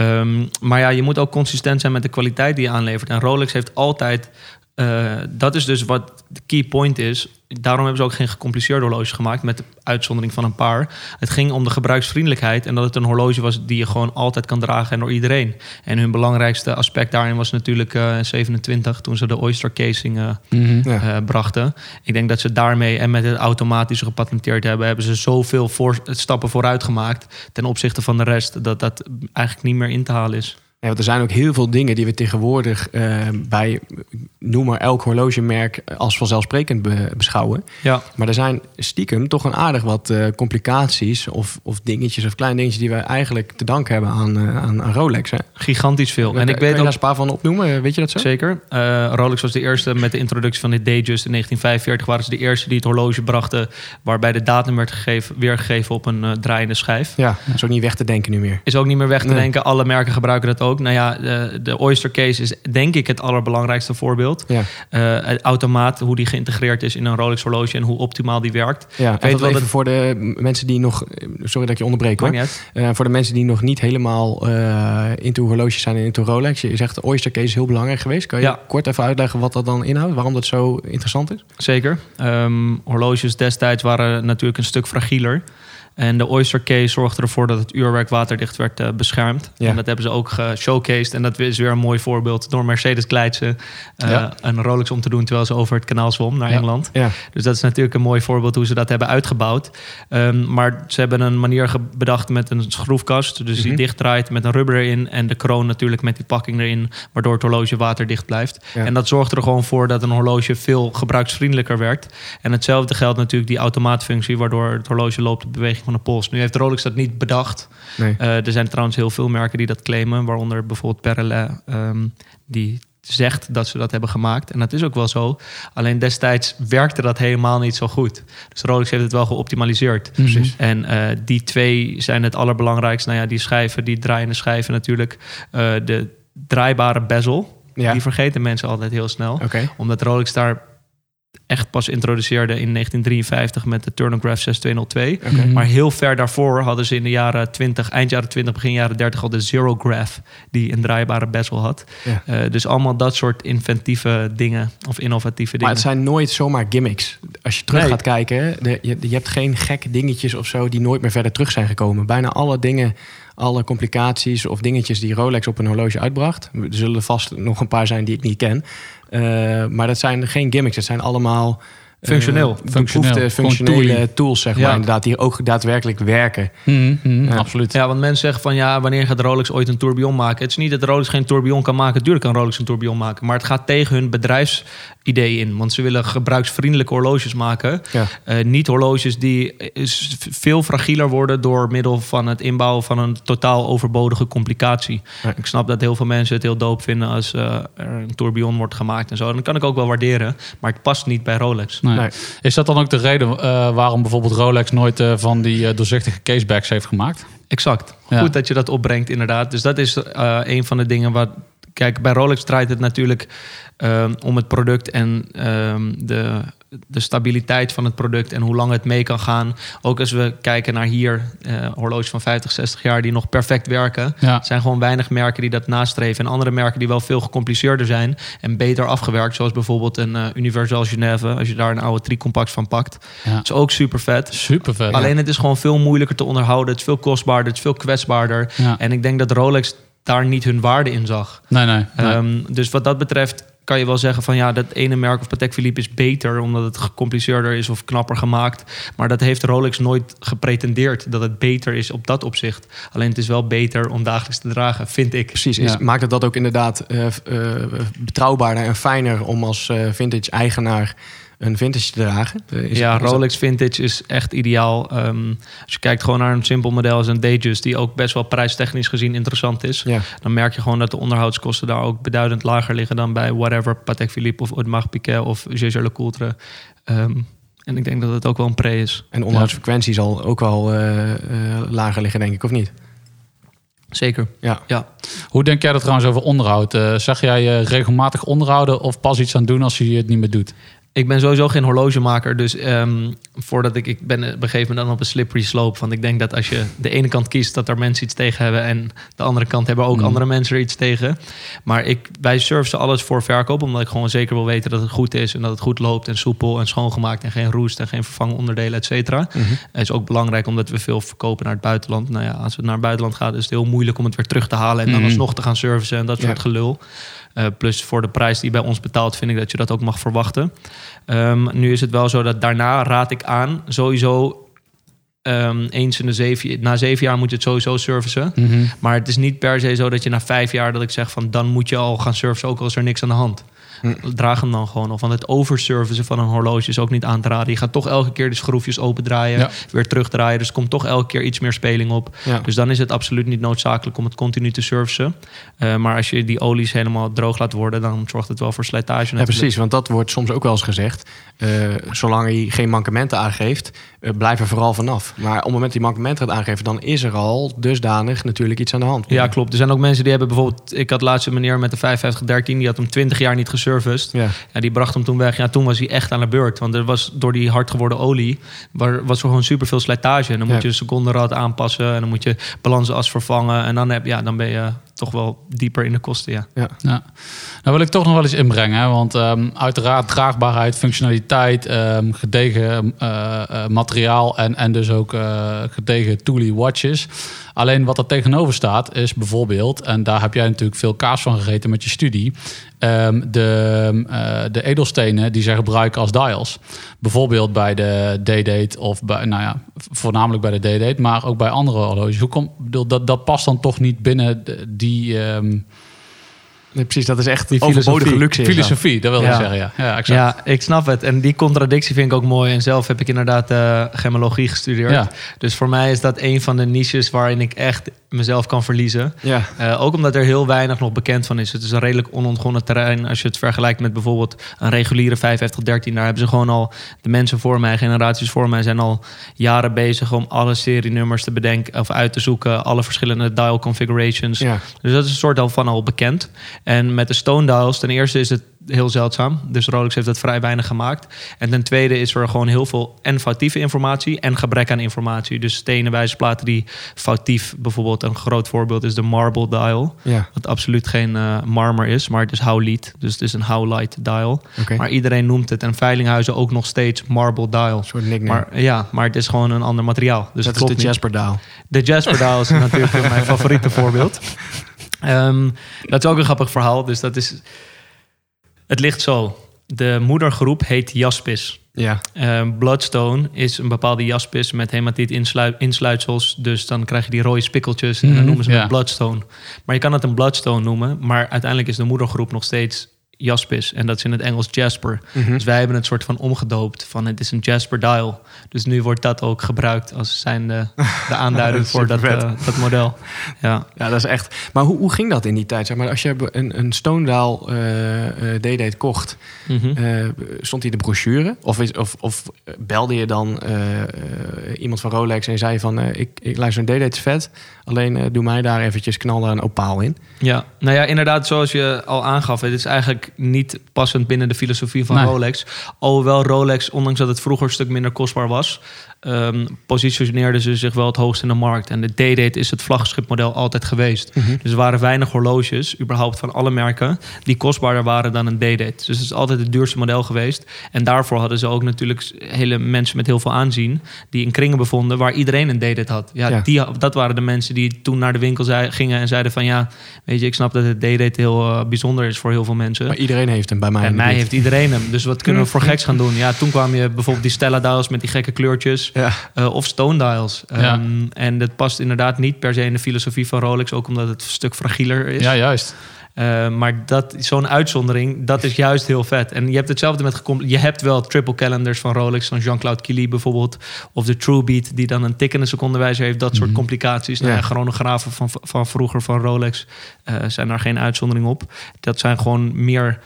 Um, maar ja, je moet ook consistent zijn met de kwaliteit die je aanlevert. En Rolex heeft altijd... Uh, dat is dus wat de key point is. Daarom hebben ze ook geen gecompliceerde horloges gemaakt, met de uitzondering van een paar. Het ging om de gebruiksvriendelijkheid en dat het een horloge was die je gewoon altijd kan dragen en door iedereen. En hun belangrijkste aspect daarin was natuurlijk uh, 27, toen ze de Oyster casing uh, Mhm. mm Ja. -hmm. brachten. Ik denk dat ze daarmee en met het automatisch gepatenteerd hebben, hebben ze zoveel voor, stappen vooruit gemaakt ten opzichte van de rest, dat dat eigenlijk niet meer in te halen is. Ja, want er zijn ook heel veel dingen die we tegenwoordig uh, bij noem maar elk horlogemerk als vanzelfsprekend be- beschouwen. Ja, Maar er zijn stiekem toch een aardig wat eh, complicaties of, of dingetjes of kleine dingetjes die we eigenlijk te danken hebben aan, eh, aan, aan Rolex. Hè? gigantisch veel. En ik je weet daar ook eens een paar van opnoemen, weet je dat zo? Zeker. Eh, Rolex was de eerste met de introductie van dit Datejust in 1945. Waren ze de eerste die het horloge brachten... waarbij de datum werd gegeven, weergegeven op een eh, draaiende schijf. Ja, dat is ook niet weg te denken nu meer. Is ook niet meer weg te Nee. denken. Alle merken gebruiken dat ook. Nou ja, de, de Oyster Case is denk ik het allerbelangrijkste voorbeeld. Ja, Eh, het automaat, hoe die geïntegreerd is in een Rolex horloge... en hoe optimaal die werkt. ja. weet en dat wel even voor de mensen die nog... Sorry dat ik je onderbreek hoor. Eh, voor de mensen die nog niet helemaal eh into horloges zijn en into Rolex. Je zegt de Oyster Case is heel belangrijk geweest. Kan je Ja. kort even uitleggen wat dat dan inhoudt? Waarom dat zo interessant is? Zeker. Ehm, horloges destijds waren natuurlijk een stuk fragieler. En de Oyster Case zorgde ervoor dat het uurwerk waterdicht werd eh, beschermd. Ja. En dat hebben ze ook geshowcased. En dat is weer een mooi voorbeeld. Door Mercedes eh, Ja. een Rolex om te doen... terwijl ze over het kanaal zwom naar Ja. Engeland. Dus dat is natuurlijk een mooi voorbeeld hoe ze dat hebben uitgebouwd. Ehm, maar ze hebben een manier bedacht met een schroefkast. Dus die Mhm. dichtdraait met een rubber erin. En de kroon natuurlijk met die pakking erin. Waardoor het horloge waterdicht blijft. En dat zorgt er gewoon voor dat een horloge veel gebruiksvriendelijker werd. En hetzelfde geldt natuurlijk die automaatfunctie. Waardoor het horloge loopt op beweging van de pols. Nu heeft Rolex dat niet bedacht. nee. Eh, er zijn trouwens heel veel merken die dat claimen. Waaronder bijvoorbeeld Perle. ehm, die zegt dat ze dat hebben gemaakt. En dat is ook wel zo. Alleen destijds werkte dat helemaal niet zo goed. Dus Rolex heeft het wel geoptimaliseerd. Precies. En eh, die twee zijn het allerbelangrijkste. Nou ja, die schijven, die draaiende schijven natuurlijk. Eh, de draaibare bezel. Ja, Die vergeten mensen altijd heel snel. oké. Omdat Rolex daar echt pas introduceerde in 1953 met de Turnograph 6202. Oké. Mhm. Maar heel ver daarvoor hadden ze in de jaren 20, eind jaren 20, begin jaren 30 al de Zero Graph, die een draaibare bezel had. Eh, dus allemaal dat soort inventieve dingen of innovatieve Maar dingen. het zijn nooit zomaar gimmicks. Als je terug Nee. gaat kijken, de, je, je hebt geen gekke dingetjes of zo die nooit meer verder terug zijn gekomen. Bijna alle dingen, alle complicaties of dingetjes die Rolex op een horloge uitbracht. Er zullen vast nog een paar zijn die ik niet ken. Eh, maar dat zijn geen gimmicks. Dat zijn allemaal eh, Functioneel. Gewoon functionele tools, zeg Ja. maar. Inderdaad, die ook daadwerkelijk werken. Mhm, mhm, Ja. Absoluut. Ja, want mensen zeggen van ja, wanneer gaat Rolex ooit een tourbillon maken? Het is niet dat Rolex geen tourbillon kan maken. Tuurlijk kan Rolex een tourbillon maken. Maar het gaat tegen hun bedrijfsidee in. Want ze willen gebruiksvriendelijke horloges maken. Ja. Eh, niet horloges die eh, veel fragieler worden door middel van het inbouwen van een totaal overbodige complicatie. Ja. Ik snap dat heel veel mensen het heel doop vinden als eh, er een tourbillon wordt gemaakt en zo. Dat kan ik ook wel waarderen. Maar het past niet bij Rolex. Nee. Nee. Is dat dan ook de reden eh, waarom bijvoorbeeld Rolex nooit eh, van die doorzichtige casebacks heeft gemaakt? Exact. Ja. Goed dat je dat opbrengt, inderdaad. Dus dat is eh, een van de dingen wat. Kijk, bij Rolex draait het natuurlijk ehm, om het product en ehm, de, de stabiliteit van het product en hoe lang het mee kan gaan. Ook als we kijken naar hier, eh horloges van 50, 60 jaar die nog perfect werken. Ja. Er zijn gewoon weinig merken die dat nastreven. En andere merken die wel veel gecompliceerder zijn en beter afgewerkt. Zoals bijvoorbeeld een eh Universal Genève. Als je daar een oude tricompact van pakt. Ja. is ook super vet. Super vet. Alleen het is gewoon veel moeilijker te onderhouden. Het is veel kostbaarder, het is veel kwetsbaarder. En ik denk dat Rolex daar niet hun waarde in zag. Nee, nee. nee. Ehm, dus wat dat betreft kan je wel zeggen van ja, dat ene merk of Patek Philippe is beter omdat het gecompliceerder is of knapper gemaakt. Maar dat heeft Rolex nooit gepretendeerd dat het beter is op dat opzicht. Alleen het is wel beter om dagelijks te dragen, vind ik. Precies, is, maakt het dat ook inderdaad eh, eh, betrouwbaarder en fijner om als eh, vintage-eigenaar een vintage te dragen? Eh, is- ja, dat- Rolex Vintage is echt ideaal. Ehm, als je kijkt gewoon naar een simpel model als een Datejust... die ook best wel prijstechnisch gezien interessant is... Ja. dan merk je gewoon dat de onderhoudskosten daar ook beduidend lager liggen... dan bij whatever, Patek Philippe of Audemars Piguet of Jaeger-LeCoultre. Ehm, en ik denk dat het ook wel een pre is. En de onderhoudsfrequentie zal ook wel eh, eh, lager liggen, denk ik, of niet? Zeker. Ja. Ja. Hoe denk jij dat trouwens over onderhoud? Eh, zeg jij eh, regelmatig onderhouden of pas iets aan doen als je het niet meer doet? Ik ben sowieso geen horlogemaker, dus ehm, voordat ik, ik ben op een gegeven moment dan op een slippery slope. Want ik denk dat als je de ene kant kiest dat er mensen iets tegen hebben en de andere kant hebben ook Mm. andere mensen er iets tegen. Maar ik, wij servicen alles voor verkoop, omdat ik gewoon zeker wil weten dat het goed is en dat het goed loopt en soepel en schoongemaakt en geen roest en geen vervangonderdelen, et cetera. Mhm. Het is ook belangrijk omdat we veel verkopen naar het buitenland. Nou ja, als het naar het buitenland gaat, is het heel moeilijk om het weer terug te halen en dan Mhm. alsnog te gaan servicen en dat soort Ja. gelul. Eh, plus voor de prijs die bij ons betaalt, vind ik dat je dat ook mag verwachten. Ehm, nu is het wel zo dat daarna raad ik aan, sowieso ehm, eens in de zeven, na zeven jaar moet je het sowieso servicen. Maar het is niet per se zo dat je na vijf jaar dat ik zeg van dan moet je al gaan servicen, ook al is er niks aan de hand. Draag hem dan gewoon. Of want het overservicen van een horloge is ook niet aan te raden. Je gaat toch elke keer de schroefjes opendraaien, Ja. weer terugdraaien. Dus komt toch elke keer iets meer speling op. Ja. Dus dan is het absoluut niet noodzakelijk om het continu te servicen. Eh, maar als je die olies helemaal droog laat worden, dan zorgt het wel voor slijtage. Ja, precies, want dat wordt soms ook wel eens gezegd. Eh, zolang hij geen mankementen aangeeft, eh, blijf er vooral vanaf. Maar op het moment dat hij mankementen gaat aangeven, dan is er al dusdanig natuurlijk iets aan de hand. Ja, klopt. Er zijn ook mensen die hebben bijvoorbeeld... Ik had laatst een meneer met de 5513, die had hem 20 jaar niet geserviced. Ja. Ja, die bracht hem toen weg. Ja, toen was hij echt aan de beurt. Want er was door die hard geworden olie... Waar, was er gewoon superveel slijtage. En dan Ja. moet je een secondenrad aanpassen... en dan moet je balansas vervangen. En dan, heb, ja, dan ben je toch wel dieper in de kosten, ja. Ja. Nou wil ik toch nog wel eens inbrengen. hè, Want ehm, uiteraard draagbaarheid, functionaliteit, ehm, gedegen eh, eh, materiaal en, en dus ook eh, gedegen toolie watches. Alleen wat er tegenover staat is bijvoorbeeld, en daar heb jij natuurlijk veel kaas van gegeten met je studie, ehm, de, eh, de edelstenen die zij gebruiken als dials. Bijvoorbeeld bij de D-Date of bij, nou ja, voornamelijk bij de D-Date, maar ook bij andere horloges. Hoe komt, dat, dat past dan toch niet binnen die... ehm, Nee, precies, dat is echt Die overbodige filosofie. luxe. Filosofie, dat wil ik Ja. zeggen, ja. Ja, exact. Ja, ik snap het. En die contradictie vind ik ook mooi. En zelf heb ik inderdaad gemologie gestudeerd. Ja. Dus voor mij is dat een van de niches waarin ik echt mezelf kan verliezen. Ja, Eh, ook omdat er heel weinig nog bekend van is. Het is een redelijk onontgonnen terrein. Als je het vergelijkt met bijvoorbeeld een reguliere 5513. Daar hebben ze gewoon al, de mensen voor mij, generaties voor mij, zijn al jaren bezig om alle serienummers te bedenken of uit te zoeken. Alle verschillende dial configurations. ja. Dus dat is een soort al van al bekend. En met de Stone Dials, ten eerste is het heel zeldzaam. Dus Rolex heeft het vrij weinig gemaakt. En ten tweede is er gewoon heel veel en foutieve informatie en gebrek aan informatie. Dus stenen wijzerplaten die foutief, bijvoorbeeld een groot voorbeeld is de Marble Dial. ja. Wat absoluut geen eh, marmer is, maar het is howlight. Dus het is een howlight dial. Maar iedereen noemt het en veilinghuizen ook nog steeds Marble Dial. Een soort nickname. Maar ja, maar het is gewoon een ander materiaal. Dus dat het is de. Jasper Daal. De Jasper Dial is natuurlijk *laughs* mijn favoriete voorbeeld. Ehm, dat is ook een grappig verhaal. Dus dat is... Het ligt zo. De moedergroep heet Jaspis. Ja, Ehm, Bloodstone is een bepaalde jaspis met hematiet inslu- insluitsels. Dus dan krijg je die rode spikkeltjes en dan Mhm, noemen ze ja. het Bloodstone. Maar je kan het een Bloodstone noemen. Maar uiteindelijk is de moedergroep nog steeds jaspis. En dat is in het Engels Jasper. Mhm. Dus wij hebben het soort van omgedoopt van het is een Jasper dial. Dus nu wordt dat ook gebruikt als zijn de, *laughs* aanduiding voor dat, eh, dat model. Ja. ja, dat is echt. Maar hoe, hoe ging dat in die tijd? Zeg maar, als je een, een Stone eh, eh, D-Date kocht, Mhm. stond hij de brochure? Of, is, of, of belde je dan iemand van Rolex en zei van... ik, ik luister een D-Date vet, alleen eh, doe mij daar eventjes, knal daar een opaal in. Ja, nou ja, inderdaad, zoals je al aangaf, het is eigenlijk niet passend binnen de filosofie van Nee. Rolex. Alhoewel Rolex, ondanks dat het vroeger een stuk minder kostbaar was, ehm positioneerden ze zich wel het hoogst in de markt. En de D-Date is het vlaggenschipmodel altijd geweest. Dus er waren weinig horloges, überhaupt van alle merken, die kostbaarder waren dan een D-Date. Dus het is altijd het duurste model geweest. En daarvoor hadden ze ook natuurlijk hele mensen met heel veel aanzien, die in kringen bevonden waar iedereen een D-Date had. Ja, Ja. Die, dat waren de mensen die toen naar de winkel zei, gingen en zeiden van ja, weet je, ik snap dat het D-Date heel eh, bijzonder is voor heel veel mensen. Maar iedereen heeft hem bij mij. En mij heeft iedereen hem. Dus wat kunnen we *laughs* voor geks gaan doen? Ja, toen kwam je bijvoorbeeld die Stella dials met die gekke kleurtjes. Ja. eh, of Stone dials. Ja. Ehm, en dat past inderdaad niet per se in de filosofie van Rolex. Ook omdat het een stuk fragieler is. Ja, juist. Eh, maar dat, zo'n uitzondering, dat is juist heel vet. En je hebt hetzelfde met... Je hebt wel triple calendars van Rolex, van Jean-Claude Killy bijvoorbeeld. Of de Truebeat, die dan een tikkende secondenwijzer heeft. Dat soort Mhm. complicaties. Nou, Ja. ja, chronografen van, van vroeger van Rolex eh, zijn daar geen uitzondering op. Dat zijn gewoon meer...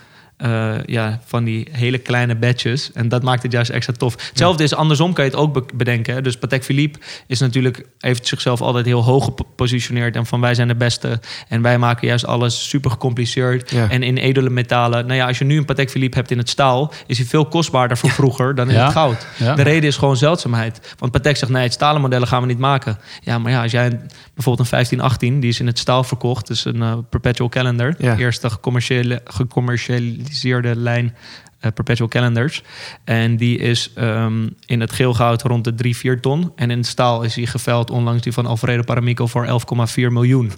eh, ja, van die hele kleine badges. En dat maakt het juist extra tof. Hetzelfde is andersom, kan je het ook be- bedenken. Dus Patek Philippe is natuurlijk, heeft zichzelf altijd heel hoog gepositioneerd. En van wij zijn de beste. En wij maken juist alles super gecompliceerd. Ja. En in edele metalen. Nou ja, als je nu een Patek Philippe hebt in het staal, is hij veel kostbaarder voor vroeger dan in Ja. het goud. Ja. De reden is gewoon zeldzaamheid. Want Patek zegt, nee, het stalen modellen gaan we niet maken. Ja, maar ja, als jij een- bijvoorbeeld een 1518, die is in het staal verkocht, dus een eh, perpetual calendar, Ja. eerste gecommerciële, gecommercialiseerde lijn eh, perpetual calendars. En die is ehm, in het geelgoud rond de 3, 4 ton. En in staal is die geveld onlangs die van Alfredo Paramico voor 11,4 miljoen.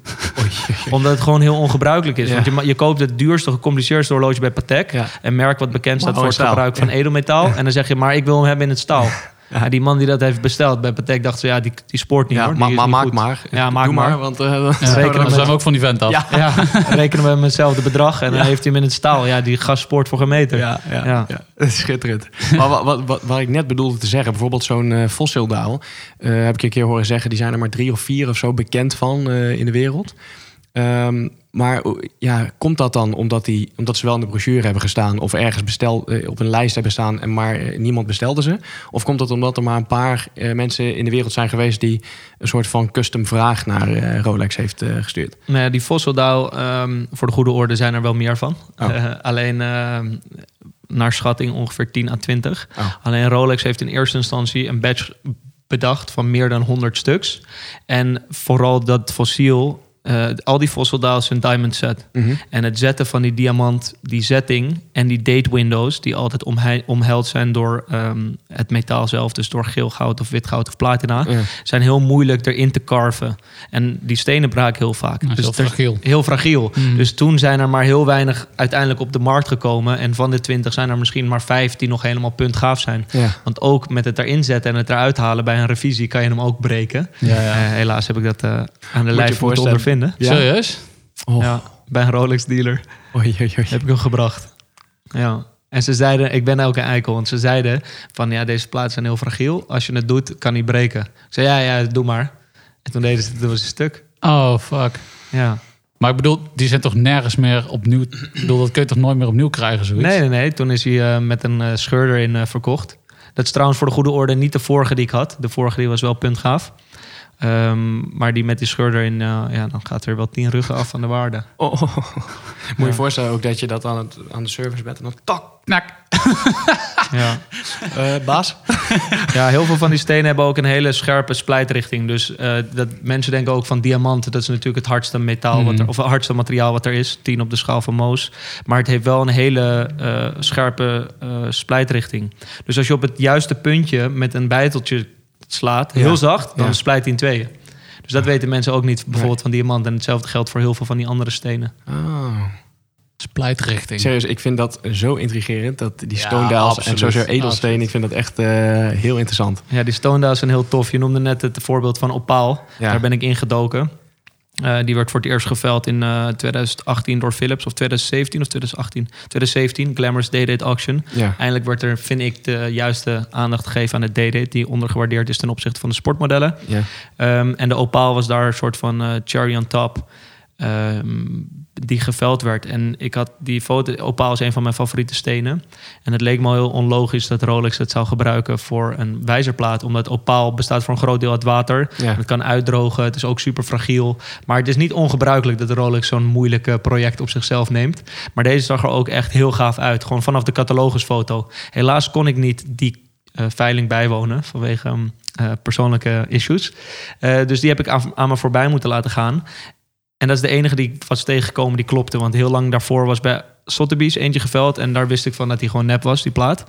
*laughs* Omdat het gewoon heel ongebruikelijk is. Ja. Want je, je koopt het duurste, gecompliceerdste horloge bij Patek. Ja. Een merk wat bekend staat Maar voor het gebruik van edelmetaal. En dan zeg je, maar ik wil hem hebben in het staal. *laughs* Ja, die man die dat heeft besteld bij Patek dacht ze, ja, die, die sport niet Ja, hoor. maar Die is maar niet maak goed. maar. Ja, maak Doe maar. want... dan zouden rekenen we- zijn we ook van die vent af. Ja. Ja, *laughs* rekenen we met hetzelfde bedrag en dan heeft hij hem in het staal. Ja, die gast sport voor een meter. Ja, ja, *laughs* dat is schitterend. maar wat, wat, wat, wat ik net bedoelde te zeggen, bijvoorbeeld zo'n eh fossieldaal, eh, heb ik een keer horen zeggen, die zijn er maar drie of vier of zo bekend van in de wereld. Ehm, maar ja, komt dat dan omdat, die, omdat ze wel in de brochure hebben gestaan of ergens bestel, eh, op een lijst hebben staan en maar eh, niemand bestelde ze? Of komt dat omdat er maar een paar eh, mensen in de wereld zijn geweest die een soort van custom vraag naar Rolex heeft gestuurd? Nou ja, die fossildaal, ehm voor de goede orde, zijn er wel meer van. Oh. Alleen ehm, naar schatting ongeveer 10 à 20. Oh. Alleen Rolex heeft in eerste instantie een batch bedacht van meer dan 100 stuks. En vooral dat fossiel, eh, al die fossildaals zijn diamond set. Mhm. En het zetten van die diamant, die zetting en die date windows, die altijd omheld zijn door ehm, het metaal zelf, dus door geel goud of wit goud of platina, Ja. zijn heel moeilijk erin te carven. En die stenen braken heel vaak. Ja, dus heel fragiel. Heel fragiel. Mm. Dus toen zijn er maar heel weinig uiteindelijk op de markt gekomen. En van de 20 zijn er misschien maar vijf die nog helemaal puntgaaf zijn. Ja. Want ook met het erin zetten en het eruit halen bij een revisie kan je hem ook breken. Ja, ja. Eh, helaas heb ik dat eh, aan de je lijf moeten voorstellen. Ondervinden. Ja. Serieus? Oh. Ja, bij een Rolex dealer Oei, oei, oei. heb ik hem gebracht. Ja. En ze zeiden, ik ben een eikel, want ze zeiden van ja, deze platen zijn heel fragiel. Als je het doet, kan die breken. Ik zei ja, ja, doe maar. En toen deden ze het, toen was het stuk. Oh, fuck. Ja. Maar ik bedoel, die zijn toch nergens meer opnieuw... Ik bedoel, dat kun je toch nooit meer opnieuw krijgen, zoiets? Nee, nee, nee. Toen is hij eh, met een eh, scheur erin eh, verkocht. Dat is trouwens voor de goede orde niet de vorige die ik had. De vorige die was wel puntgaaf. Ehm, maar die met die scheur erin, eh, ja, dan gaat er wel tien ruggen af van de waarde. Oh, oh. Moet je je voorstellen ook dat je dat aan, het, aan de service bent en dan tak, Knak. *laughs* Ja. eh, baas. *laughs* ja, heel veel van die stenen hebben ook een hele scherpe splijtrichting. Dus eh, dat, mensen denken ook van diamanten. Dat is natuurlijk het hardste metaal, wat er, of het hardste materiaal wat er is. 10 op de schaal van Moos. Maar het heeft wel een hele eh, scherpe eh, splijtrichting. Dus als je op het juiste puntje met een bijteltje slaat, heel Ja. zacht, dan Ja. splijt hij in tweeën. Dus dat weten mensen ook niet, bijvoorbeeld van diamant. En hetzelfde geldt voor heel veel van die andere stenen. Oh. Splijtrichting. Serieus, ik vind dat zo intrigerend. Dat die Ja, stone dials en sowieso edelsteen. Ik vind dat echt eh, heel interessant. Ja, die stone dials zijn heel tof. Je noemde net het voorbeeld van Opaal. Ja. Daar ben ik ingedoken. Eh, die werd voor het eerst geveld in eh, 2018 door Philips. Of 2017 of 2018. 2017, Glamorous Day-Date Auction. Ja. Eindelijk werd er, vind ik, de juiste aandacht gegeven aan het Day-Date... die ondergewaardeerd is ten opzichte van de sportmodellen. Ja. Ehm, en de opaal was daar een soort van eh, cherry on top. Ehm, die geveld werd. En ik had die foto. Opaal is een van mijn favoriete stenen. En het leek me heel onlogisch dat Rolex het zou gebruiken voor een wijzerplaat. Omdat opaal bestaat voor een groot deel uit water. Ja. Het kan uitdrogen. Het is ook super fragiel. Maar het is niet ongebruikelijk dat Rolex zo'n moeilijk eh, project op zichzelf neemt. Maar deze zag er ook echt heel gaaf uit. Gewoon vanaf de catalogusfoto. Helaas kon ik niet die eh, veiling bijwonen vanwege ehm, eh, persoonlijke issues. Eh, dus die heb ik aan, aan me voorbij moeten laten gaan. En dat is de enige die ik was tegengekomen die klopte. Want heel lang daarvoor was bij Sotheby's eentje geveld. En daar wist ik van dat hij gewoon nep was, die plaat.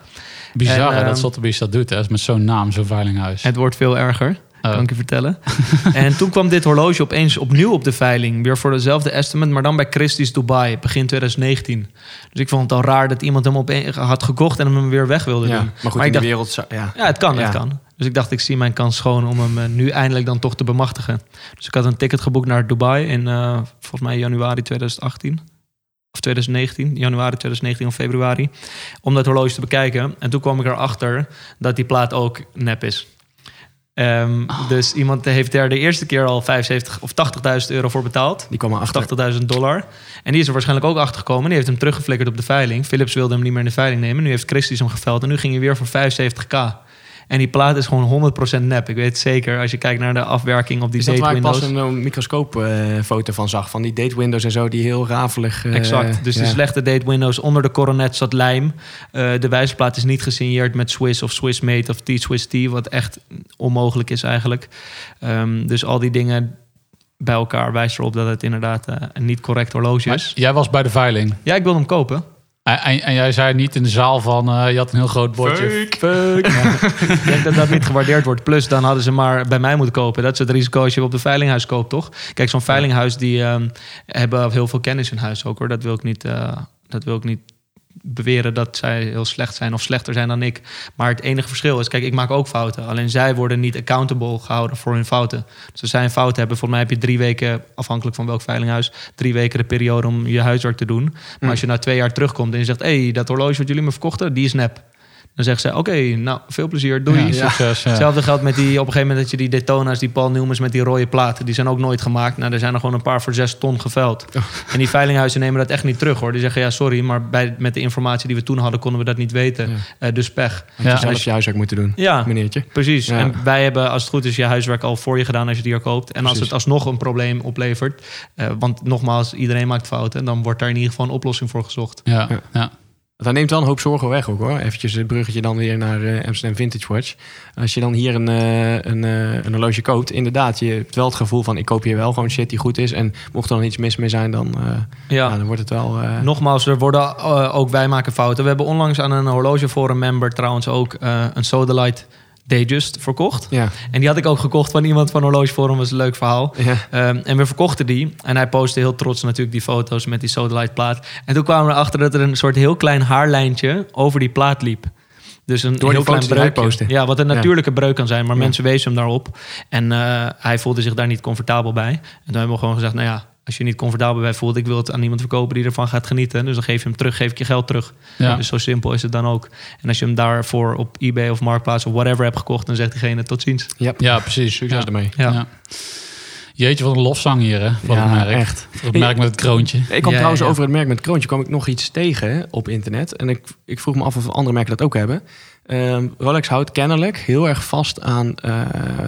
Bizar En, hè, ehm, dat Sotheby's dat doet, hè? Met zo'n naam, zo'n veilinghuis. Het wordt veel erger, Oh. kan ik je vertellen. *laughs* en toen kwam dit horloge opeens opnieuw op de veiling. Weer voor dezelfde estimate, maar dan bij Christie's Dubai, begin 2019. Dus ik vond het al raar dat iemand hem opeen had gekocht en hem weer weg wilde Ja. doen. Maar goed, Maar in de wereld... zou- Ja. Ja, het kan, Ja. het kan. Dus ik dacht, ik zie mijn kans schoon om hem eh, nu eindelijk dan toch te bemachtigen. Dus ik had een ticket geboekt naar Dubai in eh, volgens mij januari 2018. Of 2019, januari 2019 of februari. Om dat horloge te bekijken. En toen kwam ik erachter dat die plaat ook nep is. Ehm, Dus iemand heeft er de eerste keer al 75 of 80.000 euro voor betaald. Die kwam erachter. 80.000 dollar. En die is er waarschijnlijk ook achter gekomen. Die heeft hem teruggeflikkerd op de veiling. Philips wilde hem niet meer in de veiling nemen. Nu heeft Christie's hem geveld. En nu ging hij weer voor 75k. En die plaat is gewoon 100% nep. Ik weet het zeker als je kijkt naar de afwerking op die Is dat date waar ik windows. pas een, eh, microscoopfoto van zag? Van die date windows en zo, die heel rafelig... eh, Exact. Dus ja. de slechte date windows onder de coronet zat lijm. Eh, de wijzerplaat is niet gesigneerd met Swiss of Swiss Made of T-Swiss T. Wat echt onmogelijk is eigenlijk. Ehm, dus al die dingen bij elkaar wijst erop dat het inderdaad eh, een niet correct horloge Maar is. jij was bij de veiling. Ja, ik wilde hem kopen. En, en, jij zei niet in de zaal van... eh, je had een heel groot bordje. Fuck. *laughs* Ik denk *laughs* dat dat niet gewaardeerd wordt. Plus, dan hadden ze maar bij mij moeten kopen. Dat is het risico als je op de veilinghuis koopt, toch? Kijk, zo'n veilinghuis die ehm, hebben heel veel kennis in huis ook, hoor. Dat wil ik niet, eh, dat wil ik niet beweren dat zij heel slecht zijn of slechter zijn dan ik. Maar het enige verschil is, kijk, ik maak ook fouten. Alleen zij worden niet accountable gehouden voor hun fouten. Dus als zij een fout hebben, volgens mij heb je drie weken, afhankelijk van welk veilinghuis, drie weken de periode om je huiswerk te doen. Maar Hmm. als je na twee jaar terugkomt en je zegt, hé, hey, dat horloge wat jullie me verkochten, die is nep. Dan zegt ze, oké, nou, veel plezier, doei. Ja, succes. Ja. Hetzelfde geldt met die, op een gegeven moment dat je die Daytona's, die Paul Newmans met die rode platen, die zijn ook nooit gemaakt. Nou, er zijn er gewoon een paar voor zes ton geveld. Oh. En die veilinghuizen nemen dat echt niet terug hoor. Die zeggen, ja, sorry, maar bij, met de informatie die we toen hadden, konden we dat niet weten. Ja. Eh, dus pech. Had je Ja. zelf je huiswerk moeten doen, Ja, meneertje. precies. Ja. En wij hebben, als het goed is, je huiswerk al voor je gedaan als je die er koopt. En als het alsnog een probleem oplevert, eh, want nogmaals, iedereen maakt fouten, dan wordt daar in ieder geval een oplossing voor gezocht. Ja, Ja. Dat neemt wel een hoop zorgen weg ook hoor. Eventjes het bruggetje dan weer naar eh, Amsterdam Vintage Watch. Als je dan hier een, eh, een, eh, een horloge koopt, inderdaad, je hebt wel het gevoel van ik koop hier wel gewoon shit die goed is. En mocht er dan iets mis mee zijn, dan, ja. Dan wordt het wel... Nogmaals, er worden ook wij maken fouten. We hebben onlangs aan een horlogeforum member trouwens ook een Sodalite Datejust verkocht. ja, En die had ik ook gekocht van iemand van Horlogeforum. was een leuk verhaal. ja. Ehm, en we verkochten die. En hij postte heel trots natuurlijk die foto's met die Sodalite plaat. En toen kwamen we erachter dat er een soort heel klein haarlijntje over die plaat liep. Dus een Door heel klein postte. Ja, wat een Ja. natuurlijke breuk kan zijn. Maar mensen wezen hem daarop. En eh, hij voelde zich daar niet comfortabel bij. En toen hebben we gewoon gezegd, nou ja... Als je niet comfortabel bij voelt, ik wil het aan iemand verkopen die ervan gaat genieten. Dus dan geef je hem terug, geef ik je geld terug. Ja. Dus zo simpel is het dan ook. En als je hem daarvoor op eBay of Marktplaats of whatever hebt gekocht, dan zegt diegene tot ziens. Yep. ja, precies. Succes Ja. ermee. Ja. Ja. Jeetje, wat een lofzang hier, hè? Voor Ja, het merk. echt. Het merk met het kroontje. Ik kwam Ja, trouwens ja. over het merk met kroontje, kwam ik nog iets tegen op internet. En ik, ik vroeg me af of andere merken dat ook hebben. Ehm, Rolex houdt kennelijk heel erg vast aan eh,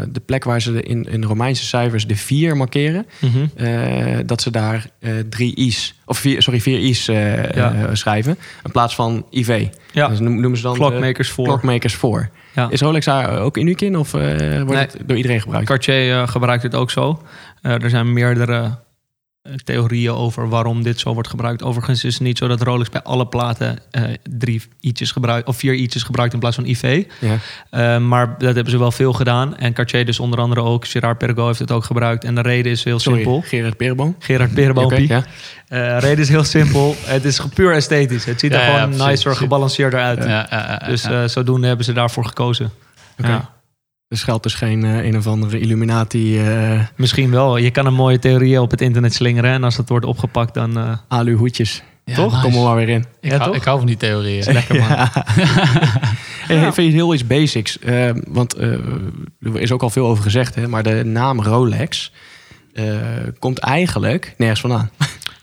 de plek waar ze de in, in Romeinse cijfers de 4 markeren. Eh, dat ze daar eh, drie I's, of vier, sorry, vier I's Ja. schrijven. In plaats van IV. Ja, Dus noem- noemen ze dan Clockmakers voor. Clockmakers voor. Ja. Is Rolex daar ook uniek in of wordt Nee. het door iedereen gebruikt? Cartier gebruikt het ook zo. Er zijn meerdere theorieën over waarom dit zo wordt gebruikt. Overigens is het niet zo dat Rolex bij alle platen eh, drie i'tjes gebruikt of vier i'tjes gebruikt in plaats van IV. Ja. Eh, maar dat hebben ze wel veel gedaan. En Cartier dus onder andere ook. Gerard Perregaux heeft het ook gebruikt. En de reden is heel Sorry, simpel. Gerard Perenboom. Gerard. Oké, ja. Eh, reden is heel simpel. Het is puur esthetisch. Het ziet er Ja, gewoon nicer, gebalanceerder uit. Ja, ja, ja, Dus ja. eh, zodoende hebben ze daarvoor gekozen. Oké. Dus geldt dus geen eh, een of andere Illuminati eh Misschien wel. Je kan een mooie theorieën op het internet slingeren. En als dat wordt opgepakt, dan... eh, alu hoedjes. Ja, toch? nice. Kom er maar weer in. Ik, Ja, hou, toch? ik hou van die theorieën. lekker man. *laughs* Ja. Hey, iets heel iets basics. Eh, want eh, er is ook al veel over gezegd, hè, maar de naam Rolex eh, komt eigenlijk nergens vandaan.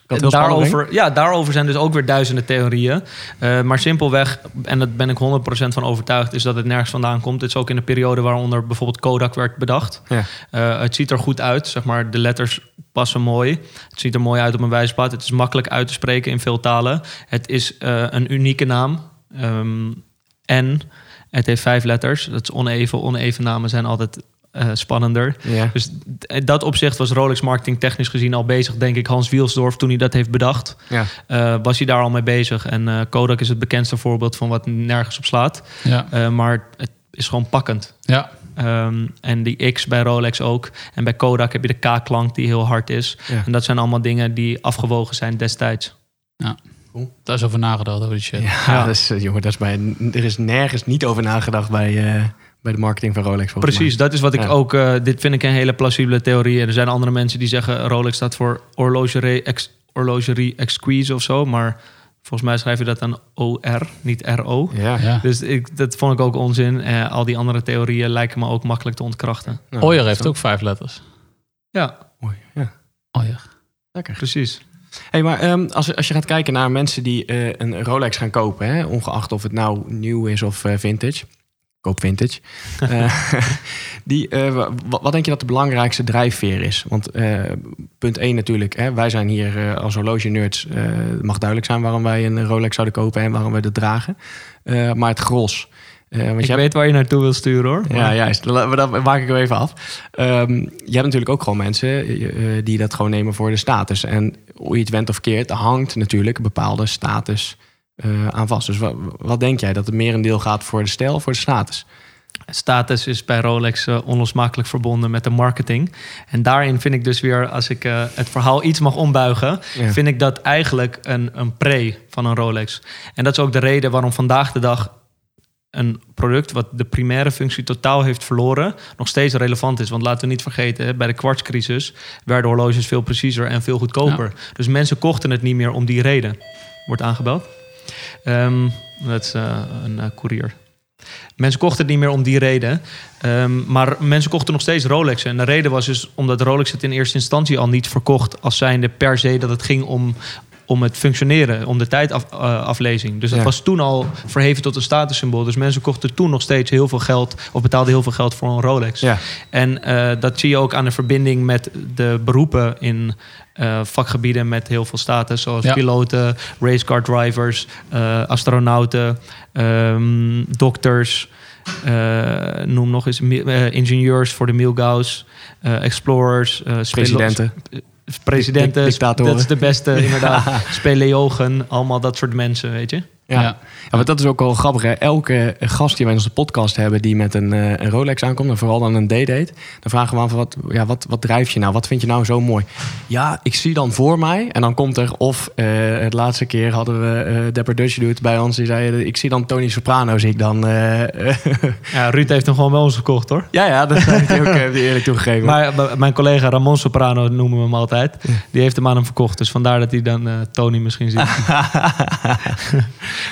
Daarover, ja, daarover zijn dus ook weer duizenden theorieën. Eh, maar simpelweg, en daar ben ik 100% van overtuigd, is dat het nergens vandaan komt. Het is ook in de periode waaronder bijvoorbeeld Kodak werd bedacht. Ja. Eh, het ziet er goed uit, zeg maar. De letters passen mooi. Het ziet er mooi uit op een wijsblad. Het is makkelijk uit te spreken in veel talen. Het is eh, een unieke naam. Ehm, en het heeft vijf letters. Dat is oneven. Oneven namen zijn altijd eh, spannender. Ja. Dus in dat opzicht was Rolex marketing technisch gezien al bezig, denk ik. Hans Wielsdorf, toen hij dat heeft bedacht, Ja. eh, was hij daar al mee bezig. En eh, Kodak is het bekendste voorbeeld van wat nergens op slaat. Ja, Eh, maar het is gewoon pakkend. ja. Ehm, en die X bij Rolex ook. En bij Kodak heb je de K-klank die heel hard is. Ja. En dat zijn allemaal dingen die afgewogen zijn destijds. daar is over nagedacht over die shit. Ja, Ja. Dat is, eh, jongen, dat is bij, er is nergens niet over nagedacht bij, eh, bij de marketing van Rolex. volgens Precies, dat is wat ik Ja. ook... eh, dit vind ik een hele plausibele theorie. Er zijn andere mensen die zeggen... Rolex staat voor horlogerie, ex, horlogerie exquise of zo. Maar volgens mij schrijf je dat dan OR, niet RO. mij. Ja. Ja. Dus ik, dat vond ik ook onzin. Eh, al die andere theorieën lijken me ook makkelijk te ontkrachten. Nou, Oyer heeft zo. ook vijf letters. Ja, Mooi, ja. Oyer. Lekker. precies. Hey, maar ehm, als, als je gaat kijken naar mensen die eh, een Rolex gaan kopen, hè, ongeacht of het nou nieuw is of eh, vintage. Koop vintage. *laughs* Eh, die, eh, wa- wa- wat denk je dat de belangrijkste drijfveer is? Want eh, punt 1 natuurlijk, hè, wij zijn hier als horloge-nerds. het mag duidelijk zijn waarom wij een Rolex zouden kopen en waarom we dat dragen. Maar het gros. Eh, want Ik hebt- weet waar je naartoe wil sturen hoor. ja, juist. La- Dat maak ik er even af. Ehm, je hebt natuurlijk ook gewoon mensen die dat gewoon nemen voor de status. En hoe je het went of keert, er hangt natuurlijk een bepaalde status eh, aan vast. Dus wat, wat denk jij? Dat het merendeel gaat voor de stijl of voor de status? status is bij Rolex eh, onlosmakelijk verbonden met de marketing. En daarin vind ik dus weer, als ik eh, het verhaal iets mag ombuigen, Ja. vind ik dat eigenlijk een, een pre van een Rolex. En dat is ook de reden waarom vandaag de dag een product wat de primaire functie totaal heeft verloren, nog steeds relevant is. Want laten we niet vergeten, bij de kwartscrisis werden horloges veel preciezer en veel goedkoper. Dus mensen kochten het niet meer om die reden. Wordt aangebeld. Ehm, dat is een eh, courier. Mensen kochten het niet meer om die reden. Ehm, maar mensen kochten nog steeds Rolexen. En de reden was dus omdat Rolex het in eerste instantie al niet verkocht... als zijnde per se dat het ging om, om het functioneren, om de tijdaflezing. dus dat Ja. was toen al verheven tot een statussymbool. Dus mensen kochten toen nog steeds heel veel geld... of betaalden heel veel geld voor een Rolex. Ja. En eh, dat zie je ook aan de verbinding met de beroepen in eh, vakgebieden met heel veel status, zoals Ja. piloten, racecar drivers, eh, astronauten, ehm, dokters, eh, noem nog eens eh, ingenieurs voor de Milgauss, eh, explorers, eh, spelo- Presidenten. dat is de beste inderdaad, *laughs* speleogen, allemaal dat soort mensen, weet je. Ja. Ja. Maar dat is ook wel grappig. Hè? Elke gast die wij in onze podcast hebben die met een, eh, een Rolex aankomt, en vooral dan een D-date, dan vragen we aan van wat, ja, wat, wat drijf je nou? Wat vind je nou zo mooi? Ja, ik zie dan voor mij, en dan komt er, of eh, het laatste keer hadden we eh Dapper Dutch Dude bij ons, die zei, ik zie dan Tony Soprano, zie ik dan. *laughs* Ja, Ruud heeft hem gewoon wel eens gekocht hoor. ja, ja, dat heeft hij ook heeft hij eerlijk toegegeven. Maar mijn collega Ramon Soprano noemen we hem altijd. Die heeft hem aan hem verkocht. Dus vandaar dat hij dan Tony misschien ziet. *laughs*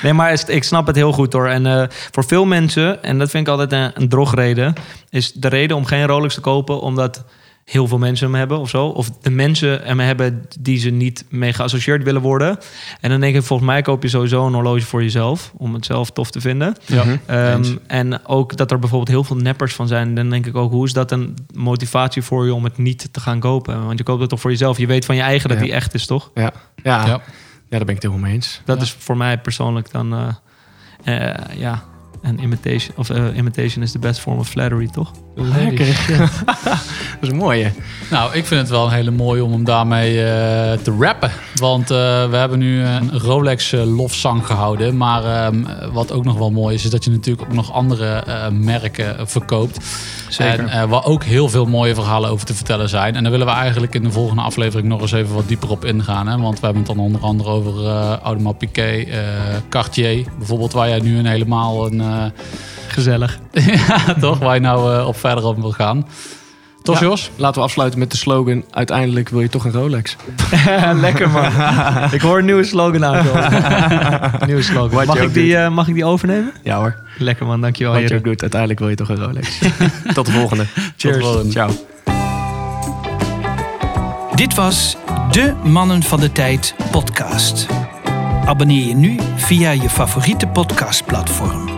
nee, maar ik snap het heel goed hoor. En eh, voor veel mensen, en dat vind ik altijd een, een drogreden... is de reden om geen Rolex te kopen... omdat heel veel mensen hem hebben of zo. Of de mensen hem hebben die ze niet mee geassocieerd willen worden. En dan denk ik, volgens mij koop je sowieso een horloge voor jezelf... om het zelf tof te vinden. Ja. Ehm, Eens. en ook dat er bijvoorbeeld heel veel neppers van zijn. Dan denk ik ook, hoe is dat een motivatie voor je om het niet te gaan kopen? Want je koopt het toch voor jezelf. Je weet van je eigen dat Ja. die echt is, toch? ja, ja, ja. Ja. daar ben ik het helemaal mee eens. Dat is voor mij persoonlijk dan, eh, eh, ja, een imitation. Of eh, imitation is the best form of flattery, toch? Lekker. *laughs* dat is een mooie. Nou, ik vind het wel een hele mooie om hem daarmee eh, te rappen. Want eh, we hebben nu een Rolex eh, lofzang gehouden. Maar ehm, wat ook nog wel mooi is, is dat je natuurlijk ook nog andere eh, merken verkoopt. Zeker. En eh, waar ook heel veel mooie verhalen over te vertellen zijn. En daar willen we eigenlijk in de volgende aflevering nog eens even wat dieper op ingaan. Hè? Want we hebben het dan onder andere over eh Audemars Piguet, eh, Cartier. Bijvoorbeeld waar jij nu een helemaal een... eh, Gezellig. *laughs* ja, toch? Waar je nou eh, op verder op wil gaan. Toch, Ja. Jos? Laten we afsluiten met de slogan: uiteindelijk wil je toch een Rolex. *laughs* Lekker man. *laughs* ik hoor een nieuwe slogan aankomen. nieuwe slogan. Mag ik, die, eh, mag ik die overnemen? Ja hoor. Lekker man, dankjewel. Wat je ook doet, uiteindelijk wil je toch een Rolex. Tot de volgende. Tot de volgende. Ciao. Dit was de Mannen van de Tijd podcast. Abonneer je nu via je favoriete podcastplatform.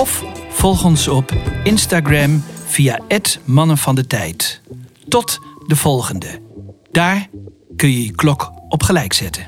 Of volg ons op Instagram via het Mannen van de Tijd. Tot de volgende. Daar kun je je klok op gelijk zetten.